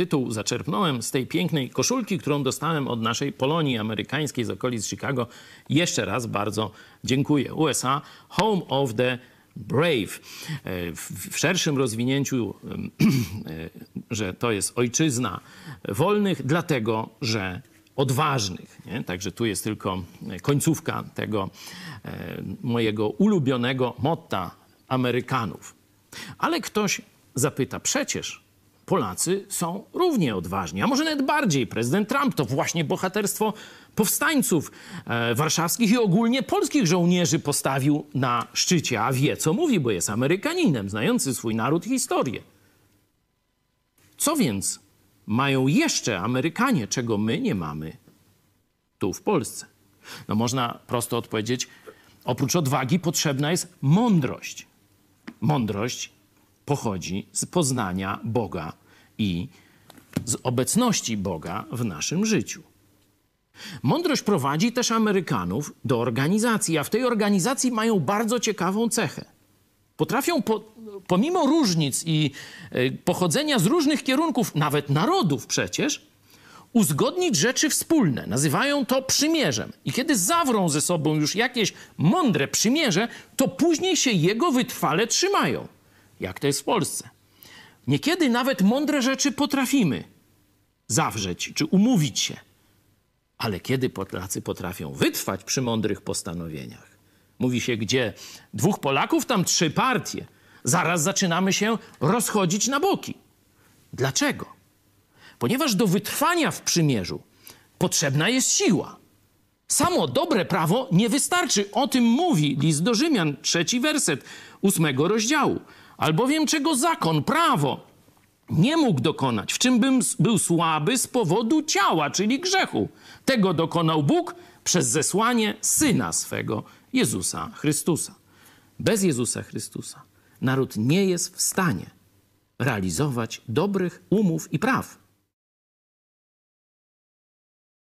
tytuł zaczerpnąłem z tej pięknej koszulki, którą dostałem od naszej Polonii amerykańskiej z okolic Chicago. Jeszcze raz bardzo dziękuję. USA, Home of the Brave. W szerszym rozwinięciu, e, że to jest ojczyzna wolnych, dlatego że odważnych. Nie? Także tu jest tylko końcówka tego e, mojego ulubionego motta Amerykanów. Ale ktoś zapyta, przecież Polacy są równie odważni, a może nawet bardziej. Prezydent Trump to właśnie bohaterstwo powstańców e, warszawskich i ogólnie polskich żołnierzy postawił na szczycie, a wie co mówi, bo jest Amerykaninem, znający swój naród i historię. Co więc mają jeszcze Amerykanie, czego my nie mamy tu w Polsce? No można prosto odpowiedzieć, oprócz odwagi potrzebna jest mądrość. Mądrość pochodzi z poznania Boga i z obecności Boga w naszym życiu. Mądrość prowadzi też Amerykanów do organizacji, a w tej organizacji mają bardzo ciekawą cechę. Potrafią, po, pomimo różnic i y, pochodzenia z różnych kierunków, nawet narodów przecież, uzgodnić rzeczy wspólne. Nazywają to przymierzem. I kiedy zawrą ze sobą już jakieś mądre przymierze, to później się jego wytrwale trzymają. Jak to jest w Polsce. Niekiedy nawet mądre rzeczy potrafimy zawrzeć czy umówić się. Ale kiedy Polacy potrafią wytrwać przy mądrych postanowieniach? Mówi się, gdzie dwóch Polaków, tam trzy partie. Zaraz zaczynamy się rozchodzić na boki. Dlaczego? Ponieważ do wytrwania w przymierzu potrzebna jest siła. Samo dobre prawo nie wystarczy. O tym mówi list do Rzymian, trzeci werset ósmego rozdziału. Albowiem czego zakon, prawo nie mógł dokonać, w czym bym był słaby z powodu ciała, czyli grzechu. Tego dokonał Bóg przez zesłanie Syna swego, Jezusa Chrystusa. Bez Jezusa Chrystusa naród nie jest w stanie realizować dobrych umów i praw.